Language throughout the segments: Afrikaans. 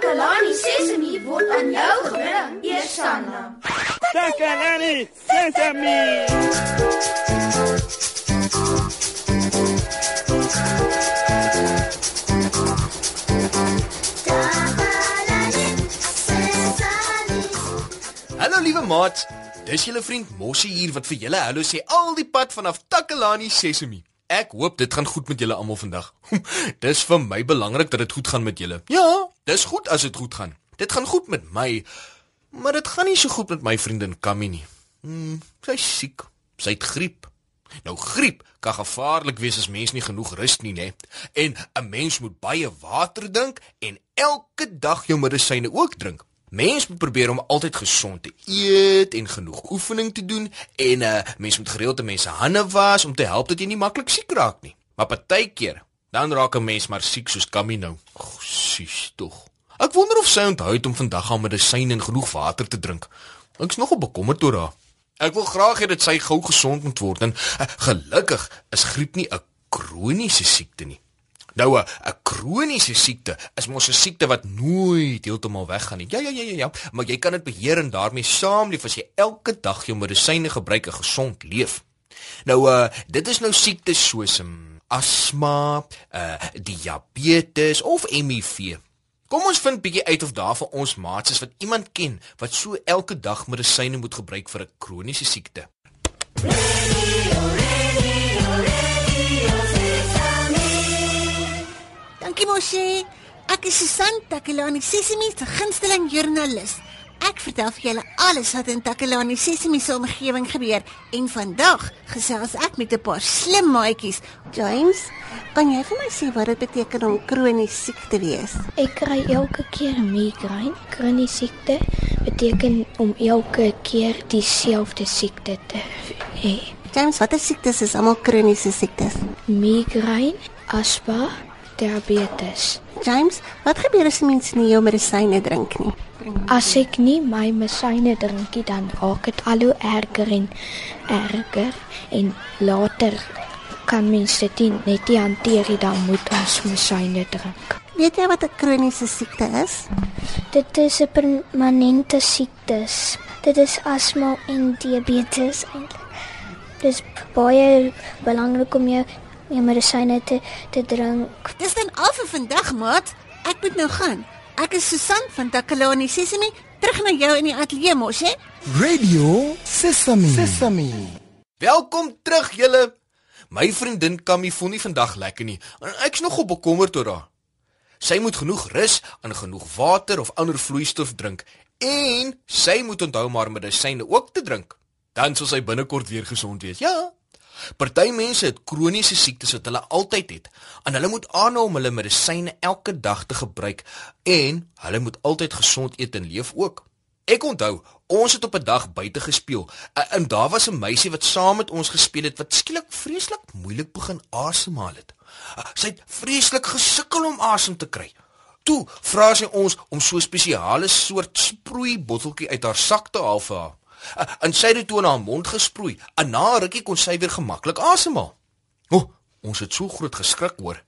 Takalani Sesemi word aan jou gebring, Eersanna. Takalani Sesemi. Hallo liewe maat. Dis julle vriend Mossie hier wat vir julle hallo sê al die pad vanaf Takalani Sesemi. Ek hoop dit gaan goed met julle almal vandag. dis vir my belangrik dat dit goed gaan met julle. Ja, dis goed as dit goed gaan. Dit gaan goed met my, maar dit gaan nie so goed met my vriendin Kammy nie. Hmm, sy's siek. Sy het griep. Nou griep kan gevaarlik wees as mens nie genoeg rus nie, né? En 'n mens moet baie water drink en elke dag jou medisyne ook drink. Mens moet probeer om altyd gesond te eet en genoeg oefening te doen en 'n uh, eh, mens moet gereeld mense hande was om te help dat jy nie maklik siek raak nie. Maar partykeer dan raak 'n mens maar siek soos Kammy nou. Ag, sis tog. Ek wonder of sy onthou het om vandag haar medisyne en genoeg water te drink. Ek's nogal bekommerd oor haar. Ek wil graag hê dat sy gou gesond moet word en uh, gelukkig is griep nie 'n kroniese siekte nie. Nou 'n 'n kroniese siekte is mos 'n siekte wat nooit heeltemal weggaan nie. Ja ja ja ja ja, maar jy kan dit beheer en daarmee saamleef as jy elke dag jou medisyne gebruik en gesond leef. Nou uh dit is nou siektes soos um, asma, uh diabetes of HIV. Kom ons vind bietjie uit of daar vir ons maats is wat iemand ken wat so elke dag medisyne moet gebruik vir 'n kroniese siekte. Dankie Moshi. Ek is Susan Takelani, Sesimi se gunsteling joernalis. Ek vertel vir julle alles wat in Takelani Sesimi se omgewing gebeur en vandag gesels ek met 'n paar slim maatjies. James, kan jy vir my sê wat dit beteken om kronies siek te wees? Ek kry elke keer migraine. Kronies siekte beteken om elke keer dieselfde siekte te hê. James, watter siektes is almal kroniese siektes? Migraine, asma, diabetes. James, wat gebeur as mens nie jou medisyne drink nie? As ek nie my medisyne drink nie, dan raak dit al hoe erger en erger en later kan mens dit net nie hanteer nie, dan moet ons medisyne drink. Weet jy wat 'n kroniese siekte is? Dit is 'n permanente siekte. Dit is asma en diabetes eintlik. Dit is baie belangrik om jou my medisyne te te drink. Dis dan al vir vandag, maat. Ek moet nou gaan. Ek is Susan van Takalani Sesemi, terug na jou in die ateljee mos, hè? Radio Sesemi. Sesemi. Welkom terug julle. My vriendin Kammy voel nie vandag lekker nie. Ek's nogal bekommerd oor haar. Sy moet genoeg rus en genoeg water of ander vloeistof drink en sy moet onthou maar medisyne ook te drink. Dan sal sy binnekort weer gesond wees. Ja. Party mense het kroniese siektes wat hulle altyd het en hulle moet aanhou om hulle medisyne elke dag te gebruik en hulle moet altyd gesond eet en leef ook. Ek onthou, ons het op 'n dag buite gespeel en daar was 'n meisie wat saam met ons gespeel het wat skielik vreeslik moeilik begin asemhaal het. Sy het vreeslik gesukkel om asem te kry. Toe vra sy ons om so 'n spesiale soort sproeibotteltjie uit haar sak te haal vir haar. En sy het dit toe in haar mond gesproei. En na rukkie kon sy weer gemaklik asemhaal. O, oh, ons het so groot geskrik hoor.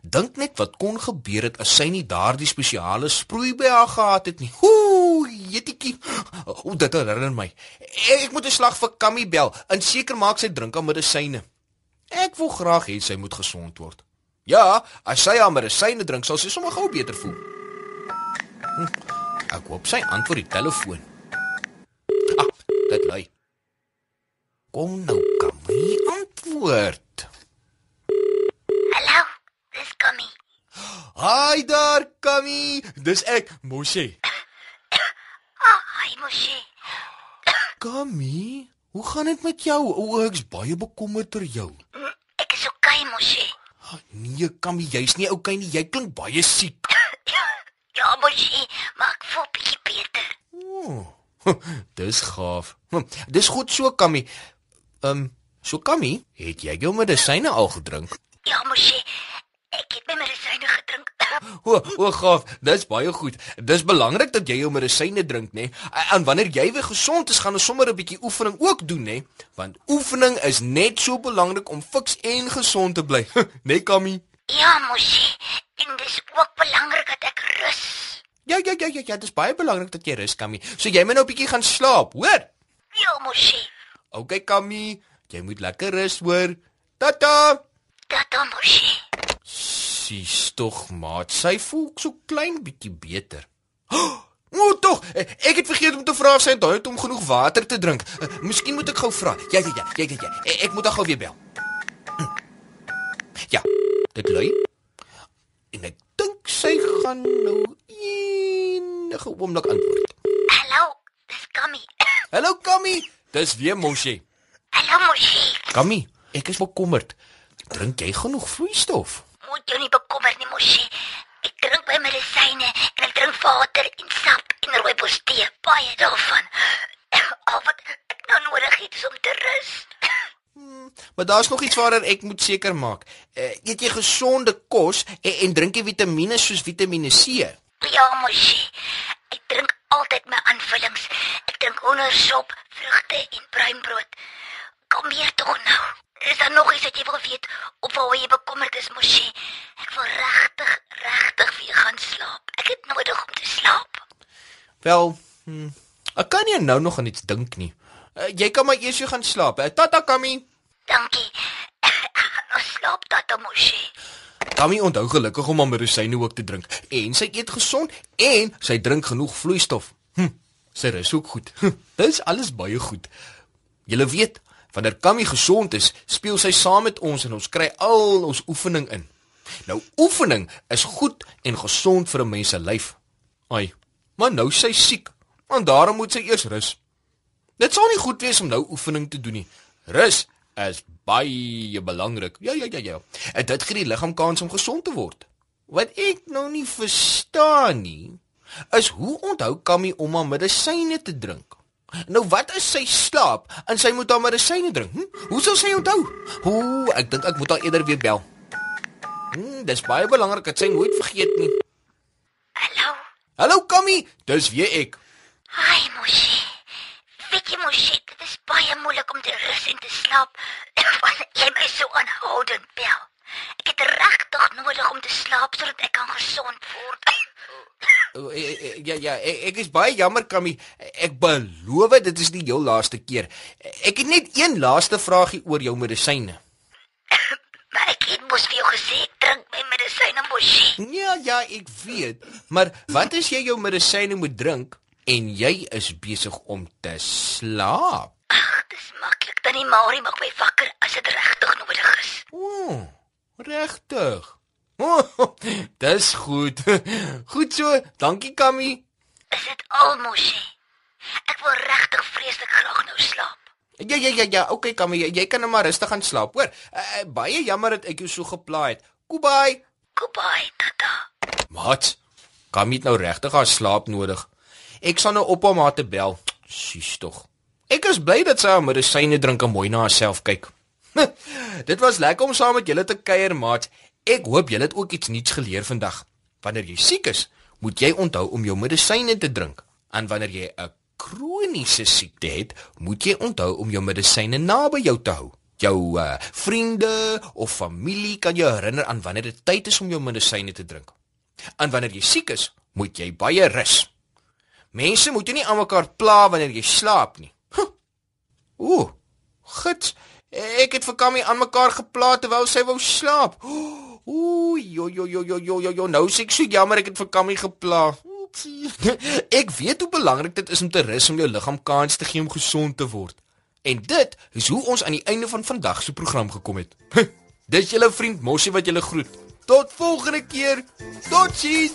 Dink net wat kon gebeur het as sy nie daardie spesiale sproei by haar gehad het nie. Ooh, jetjie. O, dit herinner my. Ek, ek moet 'n slag vir Kammy bel en seker maak sy drink haar medisyne. Ek wil graag hê sy moet gesond word. Ja, as sy haar medisyne drink, sal sy sommer gou beter voel. Hm, ek hoop sy antwoord die telefoon. Dit lui. Kom nou, Kammy, antwoord. Hallo, dis Kammy. Haai daar, Kammy. Dis ek, Moshi. Ah, hi Moshi. Kammy, hoe gaan dit met jou? O, ek's baie bekommerd oor jou. Ek is okay, Moshi. Nee, Kammy, jy's nie okay nie. Jy klink baie siek. Ja, Moshi, maar ek voel bietjie beter. Ooh. Dis gaaf. Hm, dis goed so, Kammy. Ehm, um, so Kammy, het jy jou medisyne al gedrink? Ja, mosie. Ek het my medisyne gedrink. O, o, gaaf. Dis baie goed. Dis belangrik dat jy jou medisyne drink, nê? En wanneer jy weer gesond is, gaan ons sommer 'n bietjie oefening ook doen, nê? Want oefening is net so belangrik om fiks en gesond te bly, nê, Kammy? Ja, mosie. En dis ook belangrik dat ek rus. Ja, ja, ja, ja, ja, dit is baie belangrik dat jy rus, Kammy. So jy moet nou 'n bietjie gaan slaap, hoor? Ja, mosie. Okay, Kammy, jy moet lekker rus, hoor. Tata. Tata mosie. Sis tog, maat. Sy voel so klein bietjie beter. O, oh, tog. Ek het vergeet om te vra of sy onthou het om genoeg water te drink. Uh, Miskien moet ek gou vra. Ja, ja, ja, ja, ja, ja. Ek, ek moet haar gou weer bel. Ja, dit lui. En ek dink sy gaan nou enige oomblik antwoord. Hallo, dis Kammy. Hallo Kammy, dis weer Moshi. Hallo mosie. Kammy, ek is bekommerd. Drink jy genoeg vloeistof? Moet jy nie bekommer nie mosie. Ek drink my medisyne en ek drink water en sap en rooibos tee, baie daarvan. Al wat ek nou nodig het is om te rus. Maar daar's nog iets waaroor ek moet seker maak. Uh, eet jy gesonde kos en, en drink jy vitamiene soos Vitamiene C? Ja, mosie. Ek drink altyd my aanvullings. Ek hoendersop, vrugte en bruinbrood. Kom hier tog nou. Is daar nog iets wat jy wil weet of waar jy bekommerd is, mosie? Ek wil regtig, regtig weer gaan slaap. Ek het nodig om te slaap. Wel, hm, ek kan nie nou nog aan iets dink nie. Uh, jy kan maar eers gaan slaap. Uh, tata Kammy. Dankie. Nou slaap tata mosie. Kammy onthou gelukkig om haar medisyne ook te drink en sy eet gesond en sy drink genoeg vloeistof. Hm, sy rus ook goed. Hm, Dis alles baie goed. Julle weet, wanneer Kammy gesond is, speel sy saam met ons en ons kry al ons oefening in. Nou oefening is goed en gesond vir 'n mens se lyf. Ai, maar nou sy siek, want daarom moet sy eers rus. Dit sal nie goed wees om nou oefening te doen nie. Rus is baie belangrik. Ja ja ja ja. En dit gee die liggaam kans om gesond te word. Wat ek nou nie verstaan nie, is hoe onthou Kammy om haar medisyne te drink? Nou wat as sy slaap en sy moet haar medisyne drink? Hm? Hoe sal sy onthou? Ooh, ek dink ek moet haar eerder weer bel. Hm, dis baie belangrik dat sy nooit vergeet nie. Hallo. Hallo Kammy, dis weer ek. Hi mosie. Weet jy mosie, dit is baie moeilik om te rus en te slaap wanneer jy my so aanhoudend bel. Ek het regtig nodig om te slaap sodat ek kan gesond word. O, eh, eh, Ja ja, ek, is baie jammer Kammy. Ek beloof dit is nie jou laaste keer. Ek het net een laaste vragie oor jou medisyne. Maar ek het mos vir jou gesê ek drink my medisyne mosie. Ja ja, ek weet. Maar wat as jy jou medisyne moet drink en jy is besig om te slaap? Ag, dis maklik. Tannie Marie maak my wakker as dit regtig nodig is. O, oh, regtig. Oh, dis goed. Goed so. Dankie Kammy. Is dit al mosie? Ek wil regtig vreeslik graag nou slaap. Ja ja ja ja, okay Kammy, jy, jy kan nou maar rustig gaan slaap, hoor. Uh, baie jammer dat ek jou so geplaai het. Goodbye. Goodbye, tata. Mat. Kammy het nou regtig haar slaap nodig. Ek sal nou op haar ma te bel. Sis tog. Ek is bly dat sy haar medisyne drink en mooi na haarself kyk. Dit was lekker om saam met julle te kuier, maat. Ek hoop julle het ook iets nuuts geleer vandag. Wanneer jy siek is, moet jy onthou om jou medisyne te drink. En wanneer jy 'n kroniese siekte het, moet jy onthou om jou medisyne naby jou te hou. Jou uh, vriende of familie kan jou herinner aan wanneer dit tyd is om jou medisyne te drink. En wanneer jy siek is, moet jy baie rus. Mense moet nie aan mekaar pla wanneer jy slaap nie. Huh. Ooh, gits. Ek het vir Kammy aan mekaar gepla terwyl sy wou slaap. Ooh, jo jo jo jo jo jo, jo. nou sê ek so jammer ek het vir Kammy gepla. Oepsie. Ek weet hoe belangrik dit is om te rus om jou liggaam kans te gee om gesond te word. En dit is hoe ons aan die einde van vandag se program gekom het. Dis julle vriend Mossie wat julle groet. Tot volgende keer. Totsiens.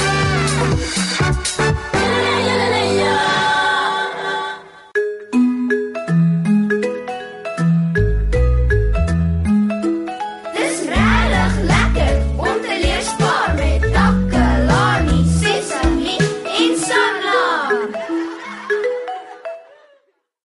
Thank you.